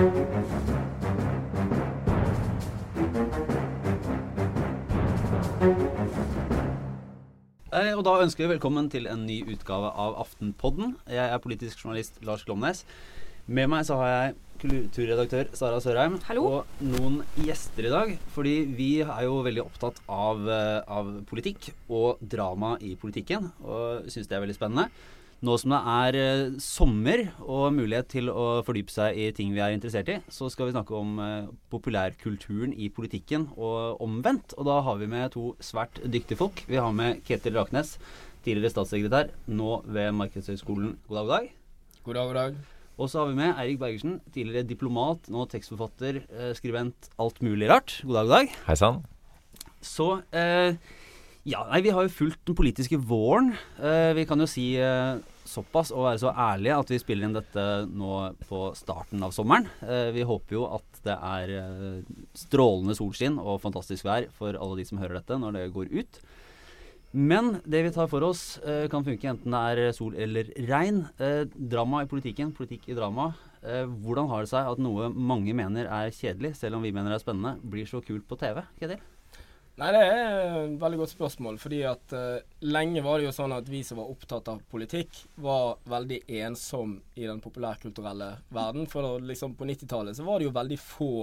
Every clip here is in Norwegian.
Eh, og da ønsker vi velkommen til en ny utgave av Aftenpodden. Jeg er politisk journalist Lars Glomnes. Med meg så har jeg kulturredaktør Sara Sørheim Hallo. og noen gjester i dag. Fordi vi er jo veldig opptatt av, eh, av politikk og drama i politikken. Og syns det er veldig spennende. Nå som det er eh, sommer og mulighet til å fordype seg i ting vi er interessert i, så skal vi snakke om eh, populærkulturen i politikken og omvendt. Og da har vi med to svært dyktige folk. Vi har med Ketil Raknes, tidligere statssekretær, nå ved Markedshøgskolen. God dag, god dag. God dag, god dag. Og så har vi med Eirik Bergersen, tidligere diplomat, nå tekstforfatter, eh, skribent, alt mulig rart. God dag, god dag. Hei sann. Så eh, ja, nei, vi har jo fulgt den politiske våren. Eh, vi kan jo si eh, såpass og være så ærlige at vi spiller inn dette nå på starten av sommeren. Eh, vi håper jo at det er eh, strålende solskinn og fantastisk vær for alle de som hører dette når det går ut. Men det vi tar for oss, eh, kan funke enten det er sol eller regn. Drama i politikken, politikk i drama. Hvordan har det seg at noe mange mener er kjedelig, selv om vi mener det er spennende, blir så kult på TV? Ketil? Nei, det er et veldig godt spørsmål. Fordi at uh, lenge var det jo sånn at vi som var opptatt av politikk, var veldig ensom i den populærkulturelle verden. For liksom på 90-tallet så var det jo veldig få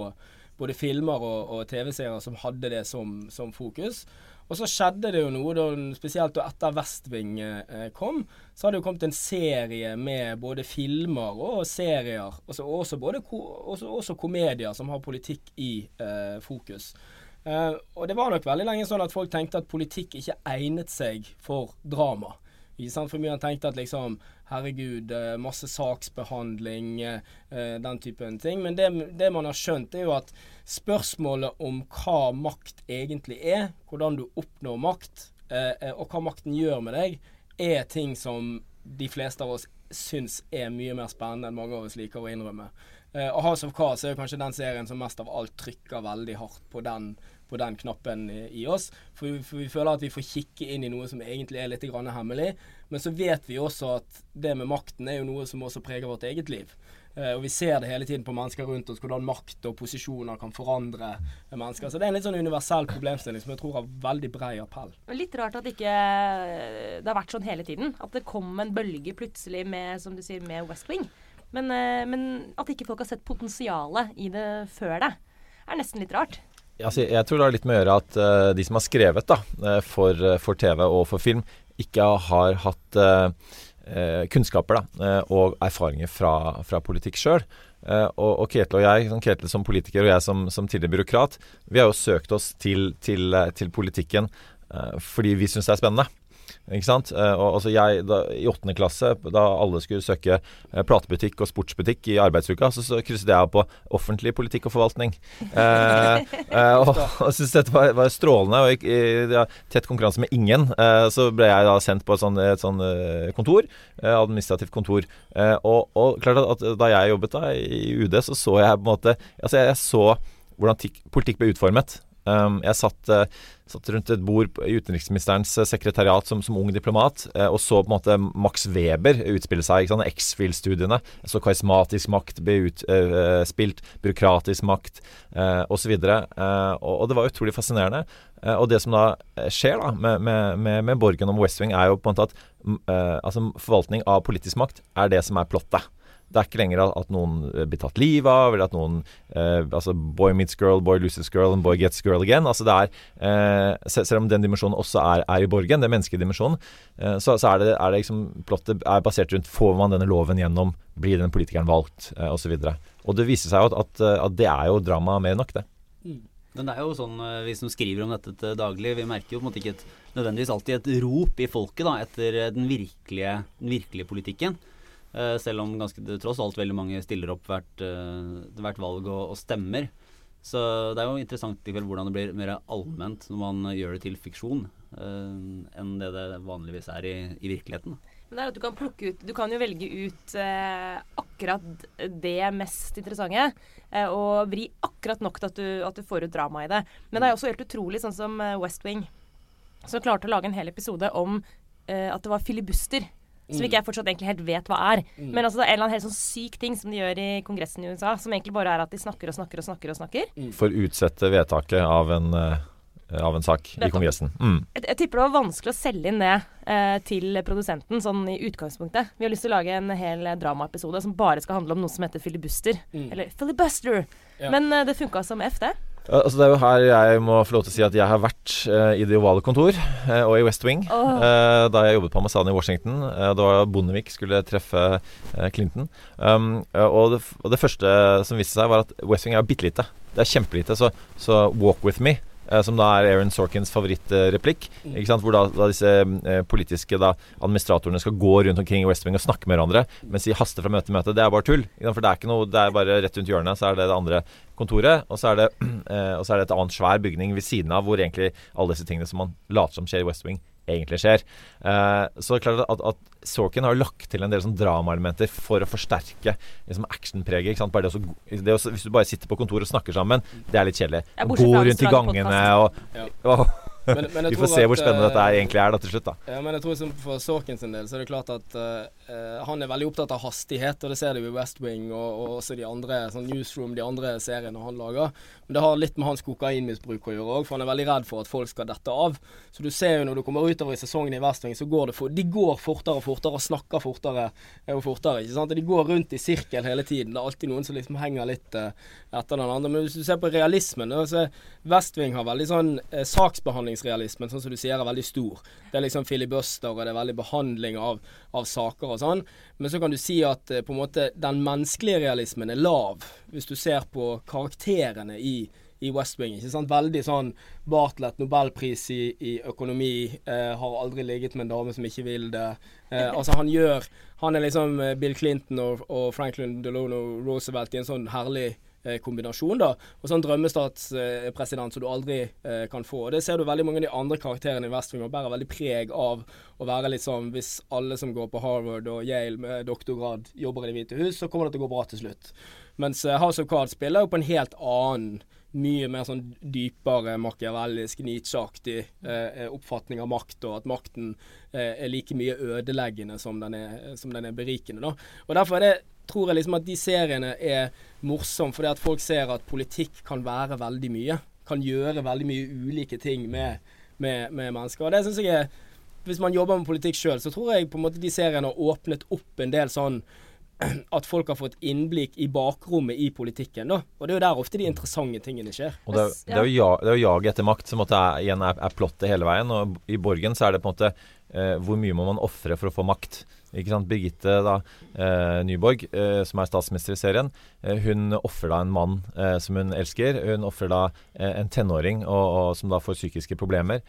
både filmer og, og TV-serier som hadde det som, som fokus. Og så skjedde det jo noe, da, spesielt da etter West Wing eh, kom. Så hadde det jo kommet en serie med både filmer og serier, også, også, både også, også komedier som har politikk i eh, fokus. Eh, og det var nok veldig lenge sånn at folk tenkte at politikk ikke egnet seg for drama. Ikke sant? For mye har tenkt at liksom Herregud, eh, masse saksbehandling, uh, den typen ting. Men det, det man har skjønt, er jo at spørsmålet om hva makt egentlig er, hvordan du oppnår makt, og hva makten gjør med deg, er ting som de fleste av oss syns er mye mer spennende enn mange av oss liker å innrømme. Og House of Cards er jo kanskje den serien som mest av alt trykker veldig hardt på den på den knappen i oss. For vi, for vi, føler at vi får kikke inn i noe som egentlig er litt hemmelig. Men så vet vi også at det med makten er jo noe som også preger vårt eget liv. Uh, og vi ser det hele tiden på mennesker rundt oss, hvordan makt og posisjoner kan forandre mennesker. Så det er en litt sånn universell problemstilling som jeg tror har veldig brei appell. Litt rart at ikke det har vært sånn hele tiden. At det kom en bølge plutselig med, som du sier, med West Wing. Men, uh, men at ikke folk har sett potensialet i det før det, er nesten litt rart. Altså, jeg tror det har litt med å gjøre at uh, de som har skrevet da, for, for, TV og for film, ikke har hatt uh, kunnskaper da, og erfaringer fra, fra politikk sjøl. og, og Ketil og jeg, sånn Ketil som politiker og jeg som, som tidligere byråkrat, vi har jo søkt oss til, til, til politikken fordi vi syns det er spennende. Ikke sant? Uh, og, altså jeg, da, I åttende klasse, da alle skulle søke uh, platebutikk og sportsbutikk i arbeidsuka, så, så krysset jeg av på offentlig politikk og forvaltning. Eh, og, og syntes dette var, var, strålende. Og i, i tett konkurranse med ingen, så ble jeg da sendt på et sånn, et sånn kontor. administrativt kontor. Og, og, klart at, at da jeg jobbet da i UD, så så jeg på en måte Altså jeg, jeg så hvordan politikk ble utformet. Um, jeg satt, uh, satt, rundt et bord i utenriksministerens uh, sekretariat som, som ung diplomat uh, og så på en måte Max Weber utspille seg. X-Fill-studiene. Så karismatisk makt ble utspilt, byråkratisk makt uh, osv. Uh, og, og det var utrolig fascinerende. og det som da skjer da med, med, med, Borgen om West Wing, er jo på en måte at altså, forvaltning av politisk makt er det som er plottet. Det er ikke lenger at noen eh, blir tatt livet av, eller at noen eh, altså Boy meets girl, boy loses girl, and boy gets girl again. Altså det er, eh, Selv om den dimensjonen også er, er i Borgen, den menneskedimensjonen, eh, så, så, er det, er det liksom plottet er basert rundt Får man denne loven gjennom? Blir den politikeren valgt? Eh, Osv. Og, så og det viser seg jo at, at, at, det er jo drama mer nok, det. Mm. Men det er jo sånn, eh, vi som skriver om dette til daglig, vi merker jo på en måte ikke et, nødvendigvis alltid et rop i folket da, etter den virkelige, den virkelige politikken. Uh, selv om ganske, tross alt veldig mange stiller opp hvert, uh, hvert valg og, og, stemmer. Så det er jo interessant likevel hvordan det blir mer allment når man gjør det til fiksjon, uh, enn det det vanligvis er i, i virkeligheten. Men det er at Du kan ut, du kan jo velge ut akkurat det mest interessante, og vri akkurat nok til at du, at du får ut drama i det. Men det er også helt utrolig, sånn som West Wing, som klarte å lage en hel episode om at det var filibuster som ikke jeg fortsatt egentlig helt vet hva er. Men altså, det er en eller annen helt sånn syk ting som de gjør i Kongressen i USA, som egentlig bare er at de snakker og snakker og snakker. og snakker. For å utsette vedtaket av en, eh, av en sak i Kongressen. Mm. Jeg, jeg tipper det var vanskelig å selge inn det eh, til produsenten, sånn i utgangspunktet. Vi har lyst til å lage en hel dramaepisode som bare skal handle om noe som heter filibuster. Eller filibuster. Ja. Men eh, det funka som F, det. Ja, Altså det er jo her jeg må få lov til å si at jeg har vært eh, i Det ovale kontor eh, og i West Wing oh. eh, da jeg jobbet på ambassaden i Washington. Eh, da Bondevik skulle treffe eh, Clinton. Um, eh, og, det, og det første som viste seg, var at West Wing er bitte lite. Det er kjempelite. Så, så 'Walk with me', eh, som da er Aaron Sorkins favorittreplikk, sant? hvor da, da disse eh, politiske da, administratorene skal gå rundt omkring i West Wing og snakke med hverandre mens de haster fra møte til møte. Det er bare tull. For det er ikke noe, det er bare rett rundt hjørnet, så er det det andre kontoret. Og så er det, eh, og så er det et annet svær bygning ved siden av hvor egentlig alle disse tingene som man later som skjer i West Wing, egentlig skjer. Eh, så det er klart at, at Sorkin har lagt til en del sånn dramaelementer for å forsterke liksom actionpreget. ikke sant? Bare det å det å Hvis du bare sitter på kontoret og snakker sammen, det er litt kjedelig. Gå rundt i gangene og, og Men, men Vi får se hvor spennende eh, dette er egentlig er da til slutt, da. Ja, men jeg tror som For Sorkin sin del så er det klart at eh, eh, han er veldig opptatt av hastighet, og det ser du i West Wing og, og også de andre sånn Newsroom, de andre seriene han lager. Men det har litt med hans kokainmisbruk å gjøre òg, for han er veldig redd for at folk skal dette av. Så du ser jo når du kommer utover i sesongen i West Wing, så går det for, de går fortere og fortere og snakker fortere eh, og fortere. ikke sant? De går rundt i sirkel hele tiden. Det er alltid noen som liksom henger litt uh, etter den andre. Men hvis du ser på realismen, så West Wing har veldig sånn eh, saksbehandlingsrealismen, sånn som du sier, er veldig stor. Det er liksom filibuster, og det er veldig behandling av, av saker og sånn. Men så kan du si at eh, på en måte den menneskelige realismen er lav, hvis du ser på karakterene i i West Wing. ikke sant? Veldig sånn Bartlett, nobelpris i, i økonomi, eh, har aldri ligget med en dame som ikke vil det. Eh, altså Han gjør Han er liksom eh, Bill Clinton og, og Franklin Delano Roosevelt i en sånn herlig kombinasjon, da. Og sånn drømmestatspresident som du aldri eh, kan få. Og Det ser du veldig mange av de andre karakterene i West Wing og bærer veldig preg av å være litt sånn Hvis alle som går på Harvard og Yale med doktorgrad jobber i Det hvite hus, så kommer det til å gå bra til slutt. Mens eh, House of Cards spiller jo på en helt annen mye mer sånn dypere machiavellisk, Nietzsche-aktig eh, oppfatning av makt, og at makten eh, er like mye ødeleggende som den er, som den er berikende. Da. Og Derfor er det, tror jeg liksom at de seriene er morsomme, fordi at folk ser at politikk kan være veldig mye. Kan gjøre veldig mye ulike ting med, med, med mennesker. Og det synes jeg er Hvis man jobber med politikk sjøl, så tror jeg på en måte de seriene har åpnet opp en del sånn at folk har fått innblikk i bakrommet i politikken. da. Og det er jo der ofte de interessante tingene skjer. Og det, er- det, er jo er jaget etter makt som måtte er, igjen er, er plottet hele veien. Og i Borgen så er det på en måte eh, hvor mye må man ofre for å få makt. Ikke sant? Birgitte da, eh, Nyborg, eh, som er statsminister i serien, eh, hun ofrer da en mann eh, som hun elsker. Hun ofrer da eh, en tenåring og, og, som da får psykiske problemer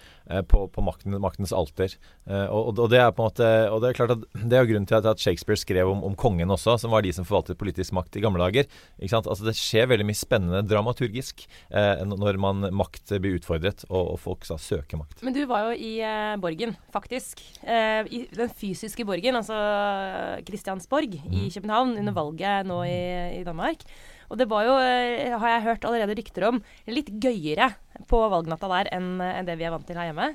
på, på makten, maktens alter. Eh, og, og det er på en måte Og det er klart at det er grunnen til at, Shakespeare skrev om, om kongen også, som var de som forvaltet politisk makt i gamle dager. Ikke sant? Altså Det skjer veldig mye spennende dramaturgisk eh, når man makt blir utfordret, og, og folk så, søker makt. Men du var jo i eh, Borgen, faktisk. Eh, I den fysiske Borgen, altså Christiansborg i København, under valget nå i, i Danmark. Og det var jo, eh, har jeg hørt allerede rykter om, litt gøyere på valgnatta der enn det vi er vant til her hjemme.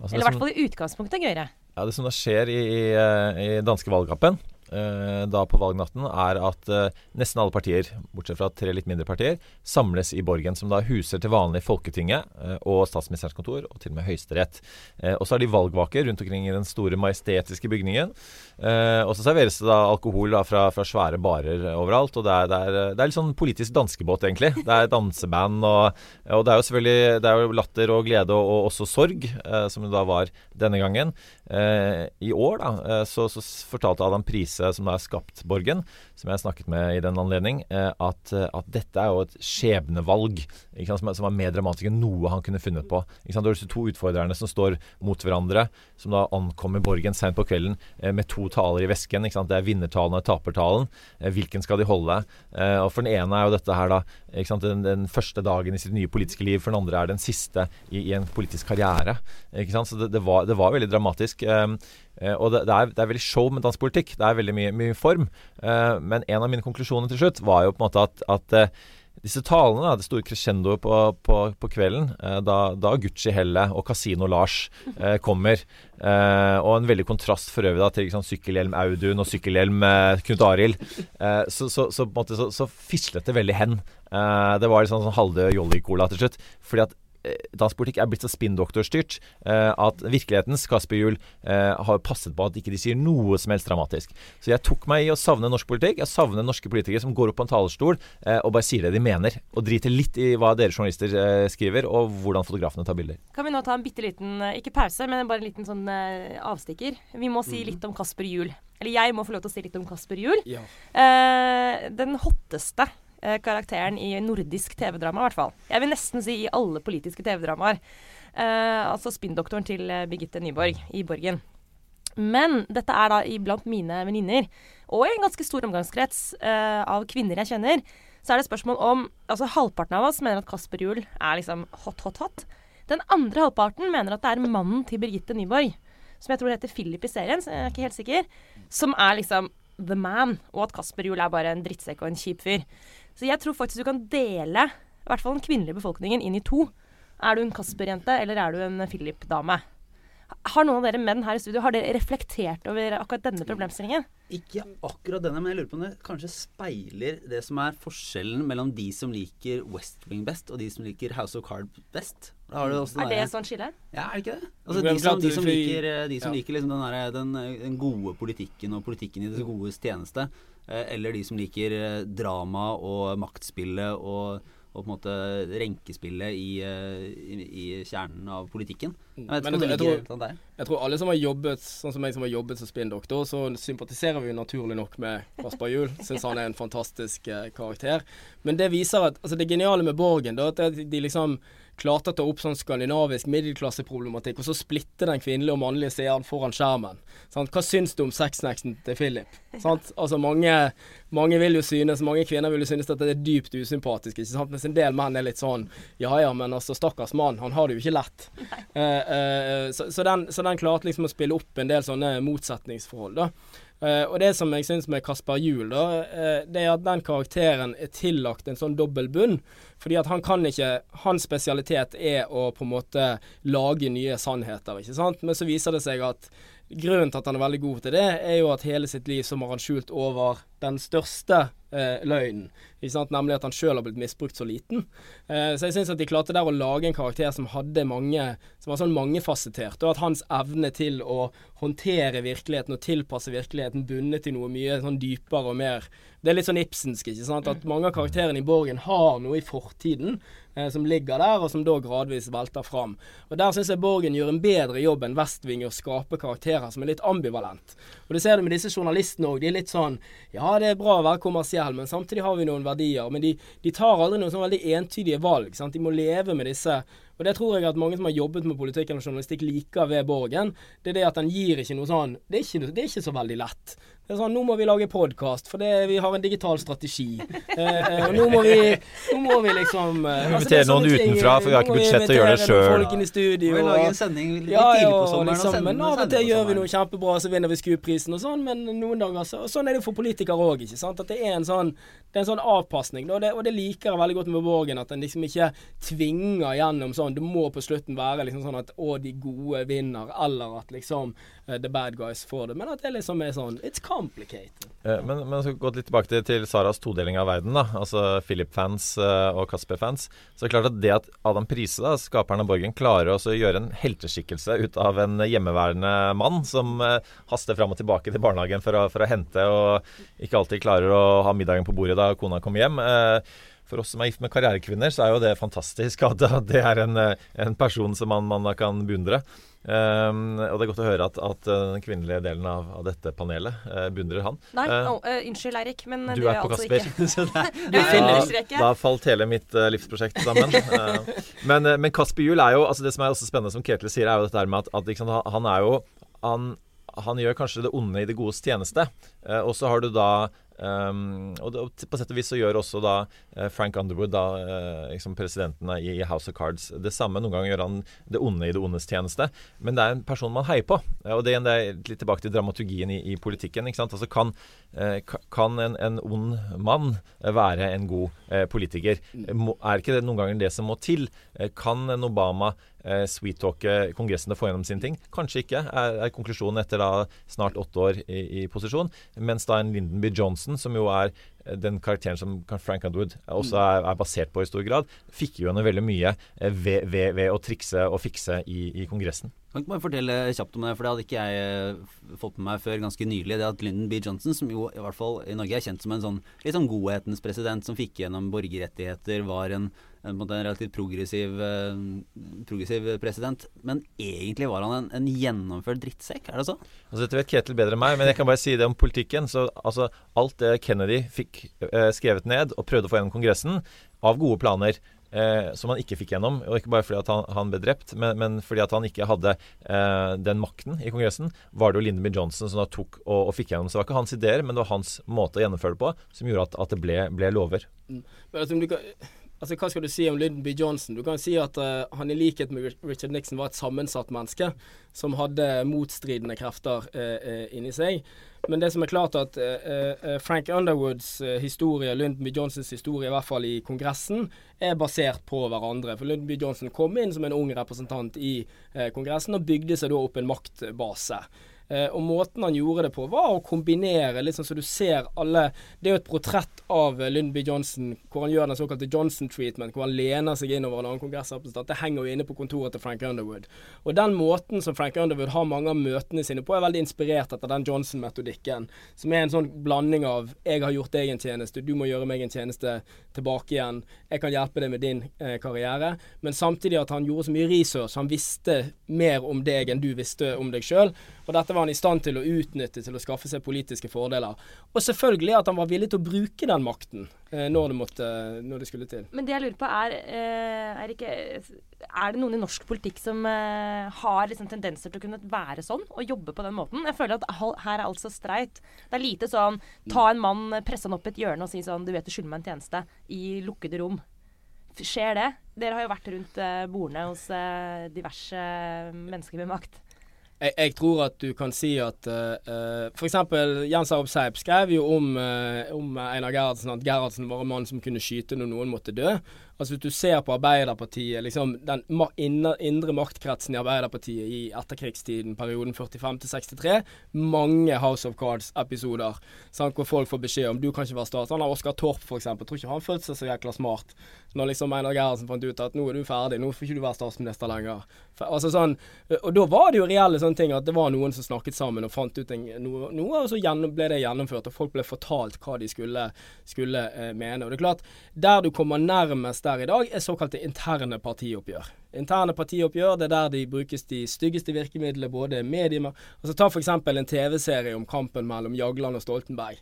Altså, Eller i hvert fall i utgangspunktet gøyere. Ja, Det som da skjer i, i, eh, i danske valgkampen da på valgnatten, er at eh, nesten alle partier, bortsett fra tre litt mindre partier, samles i Borgen, som da huser til vanlig Folketinget eh, og statsministerens kontor, og til og med Høyesterett. Eh, og så har de valgvaker rundt omkring i den store majestetiske bygningen. Eh, og så serveres det da alkohol da, fra, fra svære barer overalt. Og det er, det, er, det er litt sånn politisk danskebåt, egentlig. Det er danseband, og, og det er jo selvfølgelig det er jo latter og glede og, og også sorg, eh, som det da var denne gangen. Eh, I år da, eh, så, så fortalte Adam Prise, som da er skapt Borgen, som jeg snakket med i den anledning, eh, at, eh, at dette er jo et skjebnevalg som, som er mer dramatisk enn noe han kunne funnet på. Ikke sant? Det er disse to utfordrerne som står mot hverandre, som da ankommer Borgen sent på kvelden eh, med to taler i vesken. Ikke sant? Det er vinnertalen og tapertalen. Hvilken skal de holde? Og For den ene er jo dette her da ikke sant? Den, den første dagen i sitt nye politiske liv. For den andre er den siste i, i en politisk karriere. Ikke sant? Så det, det, var, det var veldig dramatisk. Eh, og det, det, er, det er veldig show med dansk politikk. Det er veldig mye, mye form. Eh, men en av mine konklusjoner til slutt var jo på en måte at, at eh, disse talene, det store crescendoet på, på, på kvelden, da, da Gucci-Helle og Casino-Lars eh, kommer. Eh, og en veldig kontrast for øvrig da, til liksom, sykkelhjelm Audun og sykkelhjelm Knut Arild. Så, så, så, så, fislet det veldig hen. Det var sånn, sånn halvdød jolly-cola til slutt. Fordi at eh, dansk politikk er blitt så spinndoktorstyrt eh, at virkelighetens Kasper Juel eh, har passet på at ikke de sier noe som helst dramatisk. Så jeg tok meg i å savne norsk politikk. Jeg savner norske politikere som går opp på en talerstol eh, og bare sier det de mener. Og driter litt i hva dere journalister eh, skriver, og hvordan fotografene tar bilder. Kan vi nå ta en bitte liten, eh, ikke pause, men bare en liten sånn eh, avstikker? Vi må si litt om Kasper Juel. Eller jeg må få lov til å si litt om Kasper Juel. Ja. Eh, den hotteste karakteren i nordisk TV-drama, i hvert fall. Jeg vil nesten si i alle politiske TV-dramaer. Eh, altså spinndoktoren til eh, Birgitte Nyborg i Borgen. Men dette er da iblant mine venninner, og i en ganske stor omgangskrets eh, av kvinner jeg kjenner, så er det spørsmål om Altså halvparten av oss mener at Kasper Juel er liksom hot, hot, hot. Den andre halvparten mener at det er mannen til Birgitte Nyborg, som jeg tror heter Philip i serien, så jeg er ikke helt sikker, som er liksom the man, og at Kasper Juel er bare en drittsekk og en kjip fyr. Så jeg tror faktisk du kan dele i hvert fall den kvinnelige befolkningen inn i to. Er du en Kasper-jente, eller er du en Philip-dame? Har noen av dere menn her i studio har dere reflektert over akkurat denne problemstillingen? Ikke akkurat denne, men jeg lurer på om det kanskje speiler det som er forskjellen mellom de som liker West Wing best, og de som liker House of Card best. Da har du også Er det et sånn skille? Ja, er det ikke det? Altså, de som, de som liker, eh, de som ja. liker liksom den, der, den, den gode politikken og politikken i det godes tjeneste, eh, eller de som liker eh, drama og maktspillet og, og på en måte renkespillet i, eh, i, i kjernen av politikken. Jeg vet Men ikke om det jeg ligger der. Jeg tror alle som har jobbet sånn som meg som har jobbet som spinndoktor, så sympatiserer vi jo naturlig nok med Kasper Juel. Syns han er en fantastisk eh, karakter. Men det viser at altså Det geniale med Borgen, da, at de liksom klarte å ta opp sånn skandinavisk middelklasseproblematikk, og så splitte den kvinnelige og mannlige seeren foran skjermen. Sant? Hva syns du om sexnexen til Philip? Sant? Altså mange, mange vil jo synes, mange kvinner vil jo synes at det er dypt usympatisk, ikke sant? mens en del menn er litt sånn ja ja, men altså stakkars mann, han har det jo ikke lett. Uh, uh, så, så, den, så den klarte liksom å spille opp en del sånne motsetningsforhold, da. Eh, og det som jeg syns med Kasper Juel, da, uh, det er at den karakteren er tillagt en sånn dobbel bunn. Fordi at han kan ikke Hans spesialitet er å på en måte lage nye sannheter, ikke sant. Men så viser det seg at grunnen til at han er veldig god til det, er jo at hele sitt liv så har han skjult over den største uh, løgnen. Nemlig at han sjøl har blitt misbrukt så liten. Eh, så jeg syns at de klarte der å lage en karakter som hadde mange Som var sånn mangefasettert, og at hans evne til å håndtere virkeligheten og tilpasse virkeligheten bundet til noe mye sånn dypere og mer Det er litt sånn Ibsensk, ikke sant. At mange av karakterene i Borgen har noe i fortiden eh, som ligger der, og som da gradvis velter fram. Og Der syns jeg Borgen gjør en bedre jobb enn Westving i å skape karakterer som er litt ambivalent. Og det ser du med disse journalistene òg. De er litt sånn Ja, det er bra å være kommersiell, men samtidig har vi noen verdier. Men de, de tar aldri noen sånn veldig entydige valg. Sant? De må leve med disse og det tror jeg at mange som har jobbet med politikk eller journalistikk liker ved Borgen. Det er det at den gir ikke noe sånn Det er ikke, det er ikke så veldig lett. Det er sånn, Nå må vi lage podkast, for det, vi har en digital strategi. Eh, eh, og nå må vi, nå må vi liksom eh, Vi må altså, invitere noen ting. utenfra, for vi har ikke budsjett til å gjøre det sjøl. Vi lager en sending litt ja, tidlig på og sommeren. liksom, sende men av og til gjør vi noe kjempebra, så vinner vi Skuprisen og sånn, men noen dager så og Sånn er det jo for politikere òg, ikke sant. At det er en sånn det er en sånn avpasning, og det, og det liker jeg veldig godt med Borgen. At en liksom ikke tvinger gjennom sånn Det må på slutten være liksom sånn at å, de gode vinner, eller at liksom eh, the bad guys får det. Men at det liksom er sånn It's complicated. Eh, Men, men så gå litt tilbake til, til Saras todeling av verden, da, altså Philip-fans eh, og Kasper-fans. Så klart at det at Adam Prise, da, skaperen av Borgen, klarer å gjøre en helteskikkelse ut av en hjemmeværende mann som eh, haster fram og tilbake til barnehagen for å, for å hente, og ikke alltid klarer å ha middagen på bordet da kona kommer hjem. Eh, for oss som er gift med karrierekvinner, så er jo det fantastisk at det er en, eh, en person som man, man kan beundre. Um, og det er godt å høre at, at eh, den kvinnelige delen av, av dette panelet uh, beundrer han. Nei, Eh, å, eh, unnskyld Eirik, men du det er på altså Kasper. ikke. Det, da, Kasper. da falt hele mitt eh, livsprosjekt sammen. Eh, men, eh, men Kasper Juel er jo altså Det som er også spennende, som Ketil sier, er jo dette med at, at liksom, han- er jo han, han gjør kanskje det onde i det godes tjeneste. Eh, og så har du da Um, og, og, på sett og vis så gjør også da uh, Frank Underwood, da, uh, liksom presidenten i, i, House of Cards, det samme. Noen ganger gjør han det onde i det ondes tjeneste. Men det er en person man heier på. Og det, det er litt tilbake til dramaturgien i, i politikken. ikke sant? Altså Kan, uh, kan en, en, ond mann være en god politiker? Er ikke det noen ganger det som må til? kan en Obama eh, sweet-talke Kongressen til å få gjennom sine ting? Kanskje ikke, er, er konklusjonen etter da snart åtte år i, i, posisjon. Mens da en Lyndon B. Johnson, som jo er eh, den karakteren som Frank Underwood også mm. er, er, basert på i stor grad, fikk jo henne veldig mye eh, ved, ved, ved, å trikse og fikse i, i Kongressen. Kan ikke bare fortelle kjapt om det, for det hadde ikke jeg eh, fått med meg før ganske nylig. Det at Lyndon B. Johnson, som jo i hvert fall i Norge er kjent som en sånn litt sånn godhetens president, som fikk gjennom borgerrettigheter, var en, en, en relativt progressiv, uh, progressiv, president. Men egentlig var han en, en, gjennomført drittsekk, er det så? Altså Dette vet Ketil bedre enn meg, men jeg kan bare si det om politikken. Så altså, alt det Kennedy fikk eh, skrevet ned og prøvde å få gjennom Kongressen, av gode planer eh, som han ikke fikk gjennom. Og ikke bare fordi at han, han ble drept, men, men, fordi at han ikke hadde eh, den makten i Kongressen. Var det jo Lyndon B. Johnson som da tok og, og, fikk gjennom. Så det var ikke hans ideer, men det var hans måte å gjennomføre det på som gjorde at, at det ble, ble lover. Mm. Men altså, du kan Altså, Hva skal du si om Lyndon B. Johnson? Du kan si at uh, han i likhet med Richard Nixon var et sammensatt menneske som hadde motstridende krefter uh, uh, inni seg. Men det som er klart at Frank Underwoods historie, Lyndon B. Johnsons historie, i hvert fall i Kongressen, er basert på hverandre. For Lyndon B. Johnson kom inn som en ung representant i Kongressen og bygde seg da opp en maktbase. Eh, og måten han gjorde det på, var å kombinere sånn så du ser alle Det er jo et portrett av Lundby Johnson hvor han gjør den såkalte Johnson-treatment, hvor han lener seg innover en annen kongressrepresentant. Det henger jo inne på kontoret til Frank Underwood. Og den måten som Frank Underwood har mange av møtene sine på, er veldig inspirert etter den Johnson-metodikken. Som er en sånn blanding av 'jeg har gjort deg en tjeneste, du må gjøre meg en tjeneste tilbake igjen', 'jeg kan hjelpe deg med din eh, karriere', men samtidig at han gjorde så mye research, han visste mer om deg enn du visste om deg sjøl. Og dette var han i stand til å utnytte til å skaffe seg politiske fordeler. Og selvfølgelig at han var villig til å bruke den makten eh, når, det måtte, når, det skulle til. Men det jeg lurer på er, eh, er, ikke, er det noen i norsk politikk som eh, har liksom tendenser til å kunne være sånn og jobbe på den måten? Jeg føler at her er alt så streit. Det er lite sånn ta en mann, presse han opp et hjørne og si sånn du vet du skylder meg en tjeneste i lukkede rom. Skjer det? Dere har jo vært rundt bordene hos diverse mennesker med makt jeg, jeg, tror at du kan si at uh, uh, f.eks. Jens Arup Seip skrev jo om, uh, om Einar Gerhardsen at Gerhardsen var en mann som kunne skyte når noen måtte dø. Altså Hvis du ser på Arbeiderpartiet, liksom den indre, maktkretsen i Arbeiderpartiet i etterkrigstiden, perioden 45 til 63, mange House of Cards-episoder hvor folk får beskjed om du kan ikke være statsråd. Oskar Torp, f.eks. Tror ikke han følte seg så jækla smart når liksom Einar Gerhardsen fant ut at nå er du ferdig, nå får ikke du være statsminister lenger. Altså sånn, og da var det jo reelle sånne ting at det var noen som snakket sammen og fant ut en, noe, noe, og så ble det gjennomført. Og folk ble fortalt hva de skulle, skulle eh, mene. Og det er klart, der du kommer nærmest der i dag, er såkalte interne partioppgjør. Interne partioppgjør det er der de brukes de styggeste virkemidlene, både medier altså Ta f.eks. en TV-serie om kampen mellom Jagland og Stoltenberg.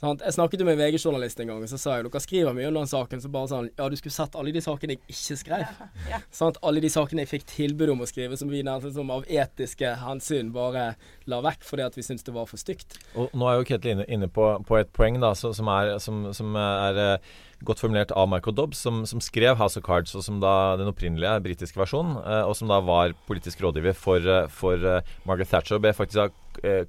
Sant? Jeg snakket jo med en VG-journalist en gang, og så sa jeg dere skriver mye om den saken. Så bare sånn Ja, du skulle sett alle de sakene jeg ikke skrev. Ja, ja. Alle de sakene jeg fikk tilbud om å skrive, som vi som av etiske hensyn bare la vekk fordi at vi syntes det var for stygt. Og nå er jo Ketil inne, inne på, på, et poeng da, som er, som, som er eh, godt formulert av Michael Dobbs, som, som, skrev House of Cards, og som da den opprinnelige britiske versjonen, eh, og som da var politisk rådgiver for, eh, for eh, Margaret Thatcher, og ble faktisk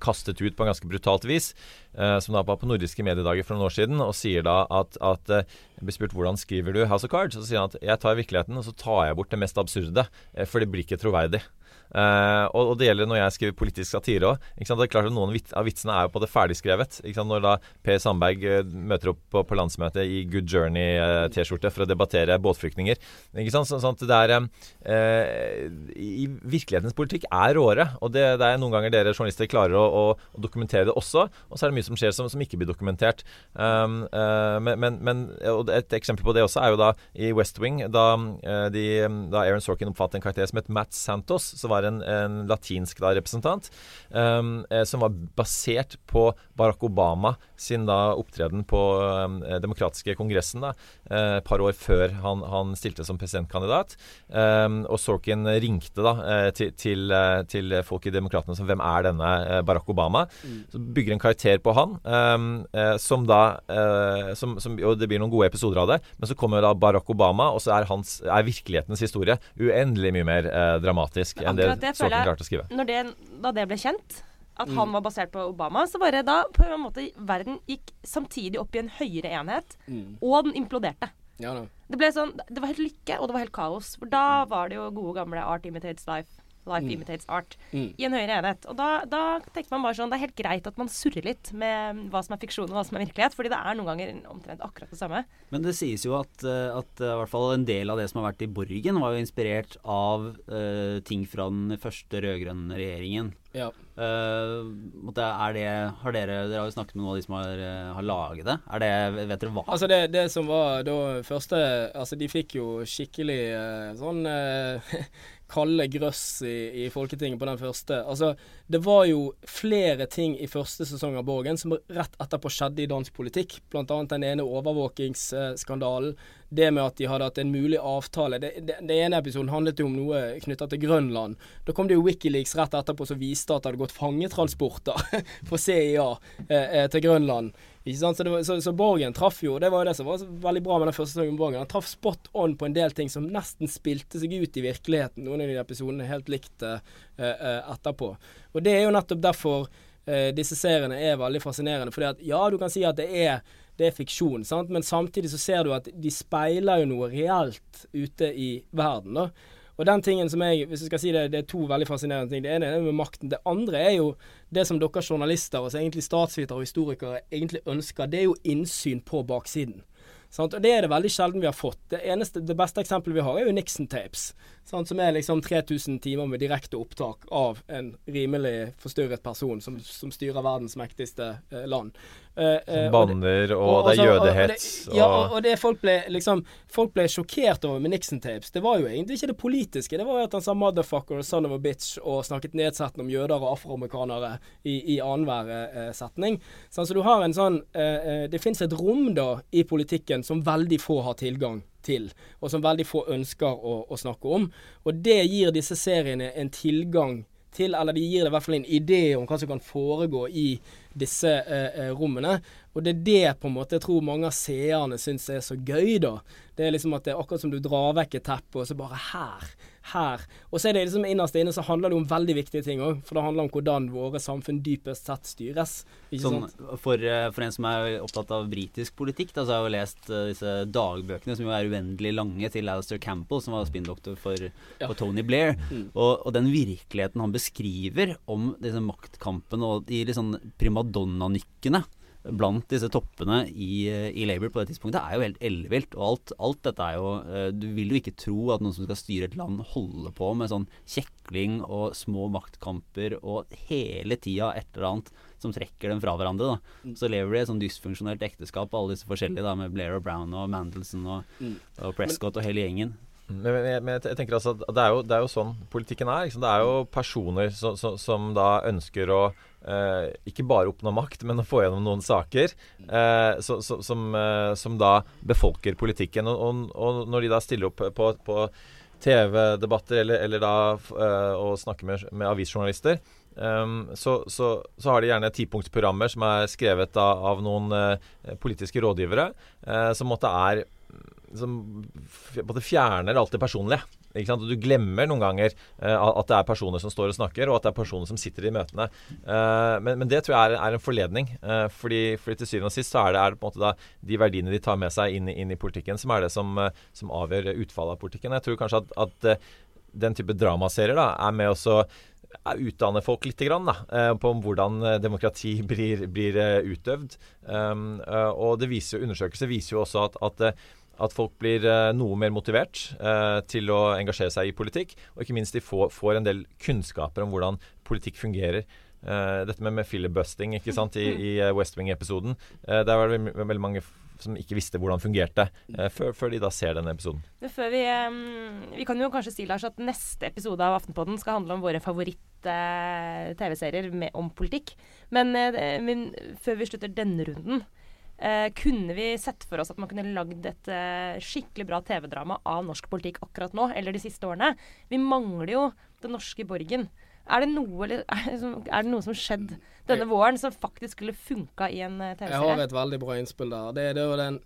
kastet ut på en ganske brutalt vis. som da var på nordiske mediedager for noen år siden, og sier da at, at jeg blir spurt hvordan skriver du House of Cards, og så sier han at jeg tar virkeligheten og så tar jeg bort det mest absurde, for det blir ikke troverdig. Uh, og, og, det gjelder når jeg skriver politisk satire òg. Det er klart at Noen av vitsene er jo på det ferdigskrevet. Når da Per Sandberg uh, møter opp på, på, landsmøtet i Good Journey-T-skjorte uh, for å debattere båtflyktninger. Så, sånn at det er I virkelighetens politikk er råere. Og det, det, er noen ganger dere journalister klarer å, å, å, dokumentere det også. Og så er det mye som skjer som, som ikke blir dokumentert. Um, men, men, men et eksempel på det også er jo da i West Wing, da, de, da Aaron Sorkin oppfattet en karakter som het Matt Santos. så var var en, en latinsk da, representant, um, som var basert på Barack Obama sin da opptreden på um, demokratiske kongressen da, et par år før han, han stilte som presidentkandidat. Um, og Sorkin ringte da til, til, til folk i Demokratene som hvem er denne Barack Obama? Så bygger en karakter på han, som da som, som, Og det blir noen gode episoder av det, men så kommer da Barack Obama, og så er, hans, er virkelighetens historie uendelig mye mer eh, dramatisk enn det, det Sorkin klarte å skrive. Det, da det ble kjent, at mm. han var basert på Obama, så bare da på en måte verden gikk samtidig opp i en høyere enhet, mm. og den imploderte. Ja, det ble sånn, det var helt lykke, og det var helt kaos. For da mm. var det jo gode gamle Art Imitates Life. Life mm. imitates art. Mm. I en høyere enhet. Og da, da, tenker man bare sånn Det er helt greit at man surrer litt med hva som er fiksjon og hva som er virkelighet, fordi det er noen ganger omtrent akkurat det samme. Men det sies jo at, eh, at i hvert fall en del av det som har vært i Borgen, var jo inspirert av uh, ting fra den første rød-grønne regjeringen. Ja. Uh, er det, har dere, dere har jo snakket med noen av de som har, har laget det. Er det, Vet dere hva? Altså det, det som var da første Altså de fikk jo skikkelig sånn kalde grøss i, i, Folketinget på den første. Altså, det var jo flere ting i første sesong av Borgen som rett etterpå skjedde i dansk politikk. Blant annet den ene overvåkingsskandalen. Det med at de hadde hatt en mulig avtale. Det, det, det ene episoden handlet jo om noe knytta til Grønland. Da kom det jo Wikileaks rett etterpå som viste at det hadde gått fangetransporter for CIA eh, eh, til Grønland. Så, var, så, så, Borgen traff jo Det var jo det som var veldig bra med den første sesongen. Borgen Han traff spot on på en del ting som nesten spilte seg ut i virkeligheten. Noen av de episodene helt likt uh, uh, etterpå. Og det er jo nettopp derfor uh, disse seriene er veldig fascinerende. Fordi at ja, du kan si at det er, det er fiksjon, sant? men samtidig så ser du at de speiler jo noe reelt ute i verden. da og den tingen som jeg, hvis jeg skal si det, det er to veldig fascinerende ting. Det ene er med makten. Det andre er jo det som dere journalister, altså egentlig statsvitere og historikere, egentlig ønsker. Det er jo innsyn på baksiden. Sant? Og Det er det veldig sjelden vi har fått. Det, eneste, det beste eksempelet vi har, er jo Nixon Tapes. Som er liksom 3000 timer med direkte opptak av en rimelig forstyrret person som, som styrer verdens mektigste eh, land. Uh, uh, banner, og, og, det er jødehets. Og, ja, og, det folk ble liksom Folk ble sjokkert over med Nixon-tapes. Det var jo egentlig ikke det politiske. Det var jo at han sa 'motherfucker' og 'son of a bitch' og snakket nedsettende om jøder og afroamerikanere i, i annenhver uh, setning. Så så du har en sånn Det fins et rom da i politikken som veldig få har tilgang til, og som veldig få ønsker å, å snakke om. Og det gir disse seriene en tilgang til, eller de gir det i hvert fall en idé om hva som kan foregå i disse eh, eh, rommene. Og det er det på en måte jeg tror mange av seerne syns er så gøy, da. Det er liksom at det er akkurat som du drar vekk et teppe, og så bare her her. Og så er det liksom innerst inne så handler det om veldig viktige ting òg. For det handler om hvordan våre samfunn dypest sett styres. Sånn, for, eh, for, en som er opptatt av britisk politikk, da, så har jeg jo lest uh, disse dagbøkene som jo er uendelig lange til Alistair Campbell, som var spinndoktor for, ja. for, Tony Blair. Mm. Og, og, den virkeligheten han beskriver om disse maktkampene og de liksom primadonna-nykkene blant disse toppene i, i, Labour på det tidspunktet er jo helt ellevilt. Og alt, alt, dette er jo eh, Du vil jo ikke tro at noen som skal styre et land, holder på med sånn kjekling og små maktkamper og hele tida et eller annet som trekker dem fra hverandre. da. Mm. Så lever de et sånn dysfunksjonelt ekteskap, alle disse forskjellige, da, med Blair og Brown og Mandelson og, mm. og Prescott og hele gjengen. Men, men, men, jeg tenker altså at det er, jo, det er jo sånn politikken er. Liksom. Det er jo personer som, som, som da ønsker å eh, ikke bare oppnå makt, men å få gjennom noen saker eh, så, så, som, eh, som, da befolker politikken. Og, og, og, når de da stiller opp på, på TV-debatter eller, eller, da å og snakker med, med avisjournalister, Um, så, så, så, har de gjerne tipunktsprogrammer som er skrevet da, av noen uh, politiske rådgivere, uh, som måtte er som fjerner alt det personlige. Og Du glemmer noen ganger uh, at det er personer som står og snakker, og at det er personer som sitter i møtene. Uh, men, men, det tror jeg er, er en forledning. Uh, fordi, fordi, til syvende og sist så er det, er det på en måte da de verdiene de tar med seg inn, inn i politikken, som er det som, som avgjør utfallet av politikken. Jeg tror kanskje at, at den type dramaserier da, er med også utdanne folk litt grann, da, på hvordan demokrati blir, blir utøvd. Um, og det viser undersøkelser viser jo også at, at at folk blir uh, noe mer motivert uh, til å engasjere seg i politikk. Og ikke minst de får, får en del kunnskaper om hvordan politikk fungerer. Uh, dette med, med filibusting ikke sant, i, i West Wing-episoden. der var det veldig mange som ikke visste hvordan det fungerte, eh, før, før, de da ser denne episoden. Vi um, vi kan jo kanskje si Lars, at neste episode av Aftenpodden skal handle om våre favoritt-TV-serier uh, om politikk. Men, uh, men, før vi slutter denne runden, uh, kunne vi sett for oss at man kunne lagd et skikkelig bra TV-drama av norsk politikk akkurat nå, eller de siste årene? Vi mangler jo Den norske borgen. Er det noe, er det noe som skjedde denne våren som faktisk skulle funka i en eh, TV-serie? Jeg har et veldig bra innspill der. Det er jo den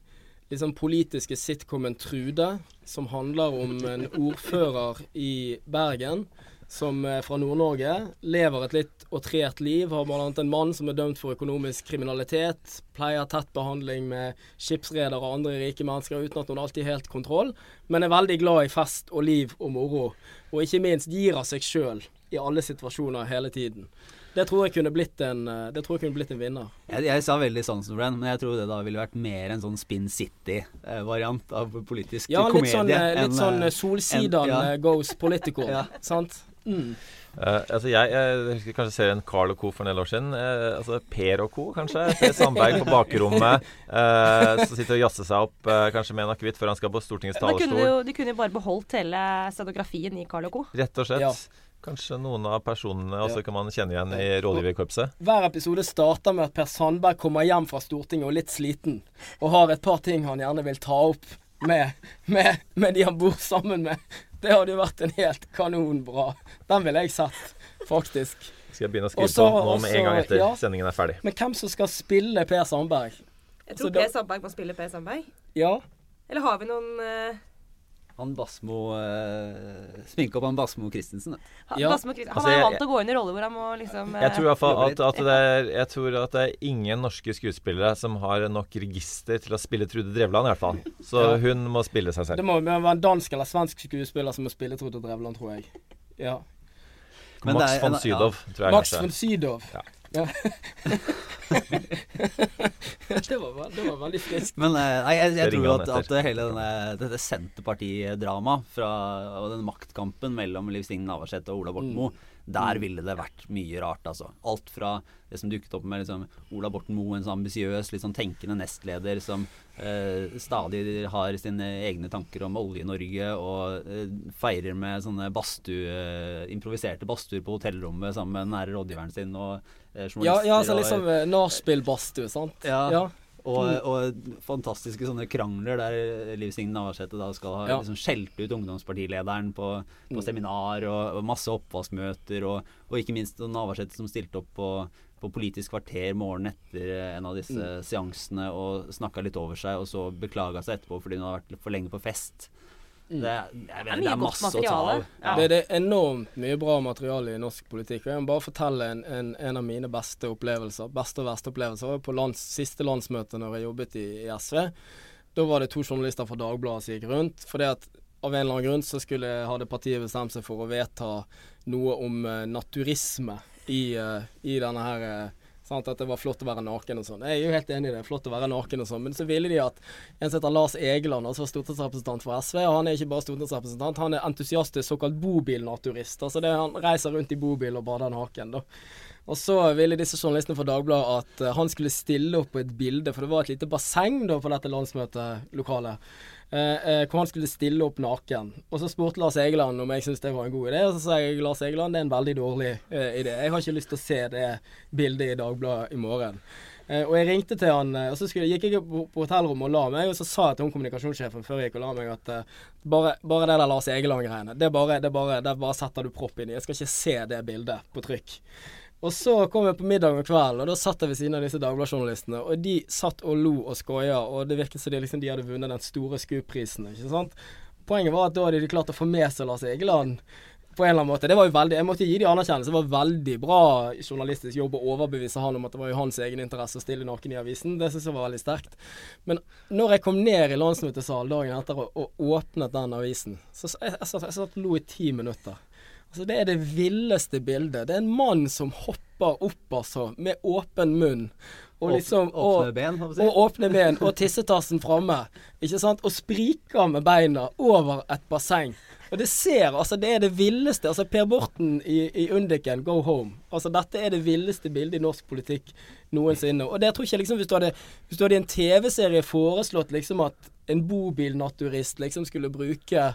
liksom, politiske sitcomen Trude, som handler om en ordfører i Bergen som er fra Nord-Norge. Lever et litt outrert liv. Har bl.a. en mann som er dømt for økonomisk kriminalitet. Pleier tett behandling med skipsredere og andre rike mennesker uten at hun alltid har helt kontroll. Men er veldig glad i fest og liv og moro. Og ikke minst gir av seg sjøl i alle situasjoner hele tiden. Det tror jeg kunne blitt en, eh, det tror jeg kunne blitt en vinner. Jeg, jeg sa veldig sansen for den, men jeg tror det da ville vært mer en sånn Spin City-variant av politisk ja, komedie. Sånn, eh, litt sånn, litt sånn Solsidan ja. goes political, ja. sant? Mm. Uh, altså jeg, jeg kanskje ser en Carl og co. for en del år siden. Uh, altså Per og co., kanskje. Per Sandberg på bakrommet. Uh, som sitter og jazzer seg opp kanskje med en akevitt før han skal på Stortingets talerstol. De kunne jo bare beholdt hele scenografien i Carl og co. Rett og slett. Ja. Kanskje noen av personene også kan man kjenne igjen i rådgiverkorpset? Hver episode starter med at Per Sandberg kommer hjem fra Stortinget og litt sliten, og har et par ting han gjerne vil ta opp med, med, med de han bor sammen med. Det hadde jo vært en helt kanonbra. Den ville jeg sett, faktisk. Skal jeg begynne å skrive også, på nå med en gang etter ja, sendingen er ferdig. Men hvem som skal spille Per Sandberg? Jeg tror altså, Per Sandberg må spille Per Sandberg. Ja. Eller har vi noen uh han Basmo uh, Sminke opp han Basmo Christensen. Ja. Basmo, han altså, er vant til å gå inn i roller hvor han må liksom uh, Jeg tror fall at, at, det er, jeg tror at det er ingen norske skuespillere som har nok register til å spille Trude Drevland, i hvert fall. Så ja. hun må spille seg selv. Det må være en dansk eller svensk skuespiller som må spille Trude Drevland, tror jeg. Ja. Max von Sydow, tror jeg Max von Sydow. Ja. Ja. det, var, det, var, veldig friskt. Men eh, nei, jeg, jeg tror at, at, hele denne, dette Senterpartidramaet og den maktkampen mellom Liv Signe Navarsete og Ola Borten Moe mm. Der mm. ville det vært mye rart, altså. Alt fra det som dukket opp med liksom, Ola Borten Moe, en sånn ambisiøs, litt sånn tenkende nestleder som eh, stadig har sine egne tanker om Olje-Norge og eh, feirer med sånne badstue, eh, improviserte badstuer på hotellrommet sammen med den nære rådgiveren sin og eh, journalister. Ja, ja så liksom eh, nachspiel-badstue, sant. Ja. ja. Og, mm. og, fantastiske sånne krangler der Liv Signe Navarsete da skal ha ja. liksom skjelt ut ungdomspartilederen på, på mm. seminar og, og, masse oppvaskmøter, og, og ikke minst Navarsete som stilte opp på, på Politisk kvarter morgenen etter en av disse mm. seansene og snakka litt over seg, og så beklaga seg etterpå fordi hun har vært for lenge på fest. Mm. Det, jeg vet, det, er masse å ta av. Ja. Det, det, er enormt mye bra materiale i norsk politikk. Jeg må bare fortelle en, en, en av mine beste opplevelser. Beste og verste opplevelser på lands, siste landsmøte når jeg jobbet i, i, SV. Da var det to journalister fra Dagbladet som gikk rundt. fordi at av en eller annen grunn så skulle, hadde partiet bestemt seg for å vedta noe om uh, naturisme i, uh, i denne her uh, Sant? At det var flott å være naken og sånn. Jeg er jo helt enig i det. Flott å være naken og sånn. Men så ville de at en som heter Lars Egeland, altså stortingsrepresentant for SV, og han er ikke bare stortingsrepresentant, han er entusiastisk såkalt bobilnaturist. Altså det, han reiser rundt i bobil og bader naken, da. Og så ville disse journalistene fra Dagbladet at uh, han skulle stille opp på et bilde, for det var et lite basseng da på dette landsmøtelokalet. Eh, eh, hvor han skulle stille opp naken. Og så spurte Lars Egeland om jeg syntes det var en god idé, og så sa jeg Lars Egeland det er en veldig dårlig eh, idé. Jeg har ikke lyst til å se det bildet i Dagbladet i morgen. Og jeg ringte til han, og så skulle, gikk jeg på, hotellrommet og la meg, og så sa jeg til hun kommunikasjonssjefen før jeg gikk og la meg at bare, bare, det der Lars Egeland-greiene, det, det, det bare setter du propp inn i. Jeg skal ikke se det bildet på trykk. Og så kom jeg på middag om kvelden, og da satt jeg ved siden av disse Dagbladet-journalistene. Og de satt og lo og skoia, og det virket som de, liksom, de hadde vunnet den store SKUP-prisen. ikke sant? Poenget var at da hadde de klart å få med seg Lars Egeland på en eller annen måte. Det var jo veldig, Jeg måtte gi de anerkjennelse. Det var veldig bra journalistisk jobb å overbevise han om at det var jo hans egen interesse å stille naken i avisen. Det syns jeg var veldig sterkt. Men når jeg kom ned i landsmøtesalen dagen etter og, og, åpnet den avisen, så jeg, jeg, jeg, jeg satt lo i ti minutter. Altså, det er det villeste bildet. Det er en mann som hopper opp, altså, med åpen munn. og liksom Åpne ben, skal og si. åpne ben og tissetassen framme. Ikke sant? Og spriker med beina over et basseng. Og det ser, altså det er det villeste. Altså Per Borten i, i Undiken, go home. Altså dette er det villeste bildet i norsk politikk noensinne. Og det tror ikke liksom hvis du hadde, hvis du hadde i en TV-serie foreslått liksom at en bobilnaturist liksom skulle bruke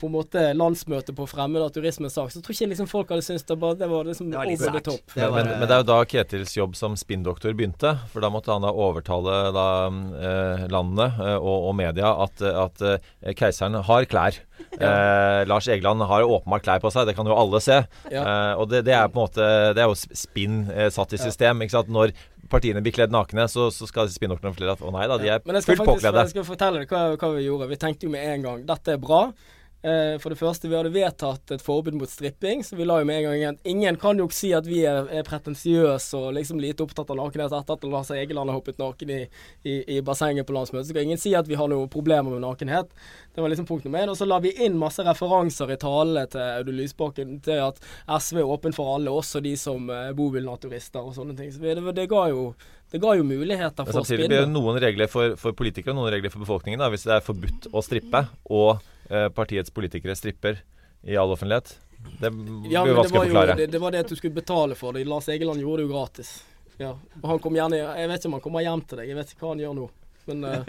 på en måte landsmøtet på fremmed av naturismens sak, så tror ikke liksom folk hadde syntes det, bare, det var liksom Det var litt over the top. Det Men, var- men, men det er jo da Ketils jobb som spinndoktor begynte. For da måtte han da overtale da, eh, landene eh, og, og media at, at eh, keiseren har klær. Eh, Lars Egeland har åpenbart klær på seg, det kan jo alle se. Ja. Eh, og det, det er på en måte Det er jo spinn eh, satt i system. Ikke sant? Når partiene blir kledd nakne, så, så skal spinndoktorene fortelle at å nei da, de er Men jeg skal faktisk jeg skal fortelle deg hva, hva vi gjorde. Vi tenkte jo med en gang dette er bra. Eh, for det første, vi hadde vedtatt et forbud mot stripping, så vi la jo med en gang igjen Ingen kan jo ikke si at vi er, er pretensiøse og liksom lite opptatt av nakenhet etter at Lars Egeland har hoppet naken i, i, i bassenget på landsmøtet. Så kan ingen si at vi har noen problemer med nakenhet. Det var liksom punkt nummer én. Og så la vi inn masse referanser i talene til Audun Lysbakken til at SV er åpen for alle, også de som er bobilnaturister og sånne ting. Så det, det ga jo det ga jo muligheter for å samtidig blir det noen regler for, for politikere og noen regler for befolkningen. Da. Hvis det er forbudt å strippe, og eh, partiets politikere stripper i all offentlighet. Det blir Ja, men det vanskelig å var, jo, forklare. det, det var det at du skulle betale for det. Lars Egeland gjorde det jo gratis. Ja. Og han kom gjerne Jeg vet ikke om han kommer hjem til deg. Jeg vet ikke hva han gjør nå. Men uh...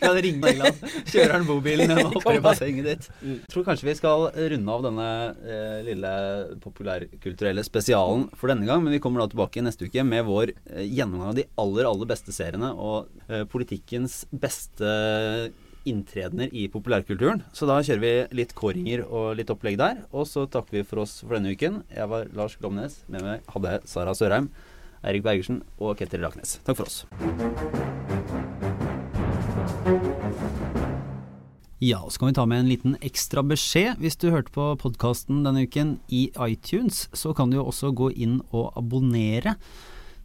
Kan ringe Egeland. Kjører han bobilen og hopper i bassenget ditt. Mm. Tror kanskje vi skal runde av denne eh, lille populærkulturelle spesialen for denne gang. Men vi kommer da tilbake neste uke med vår eh, gjennomgang av de aller, aller beste seriene og eh, politikkens beste inntredener i populærkulturen. Så da kjører vi litt kåringer og litt opplegg der. Og så takker vi for oss for denne uken. Jeg var Lars Glomnes. Med meg hadde jeg Sara Sørheim, Eirik Bergersen og Ketil Raknes. Takk for oss. Ja, og så kan vi ta med en liten ekstra beskjed. Hvis du hørte på podkasten denne uken i iTunes, så kan du jo også gå inn og abonnere.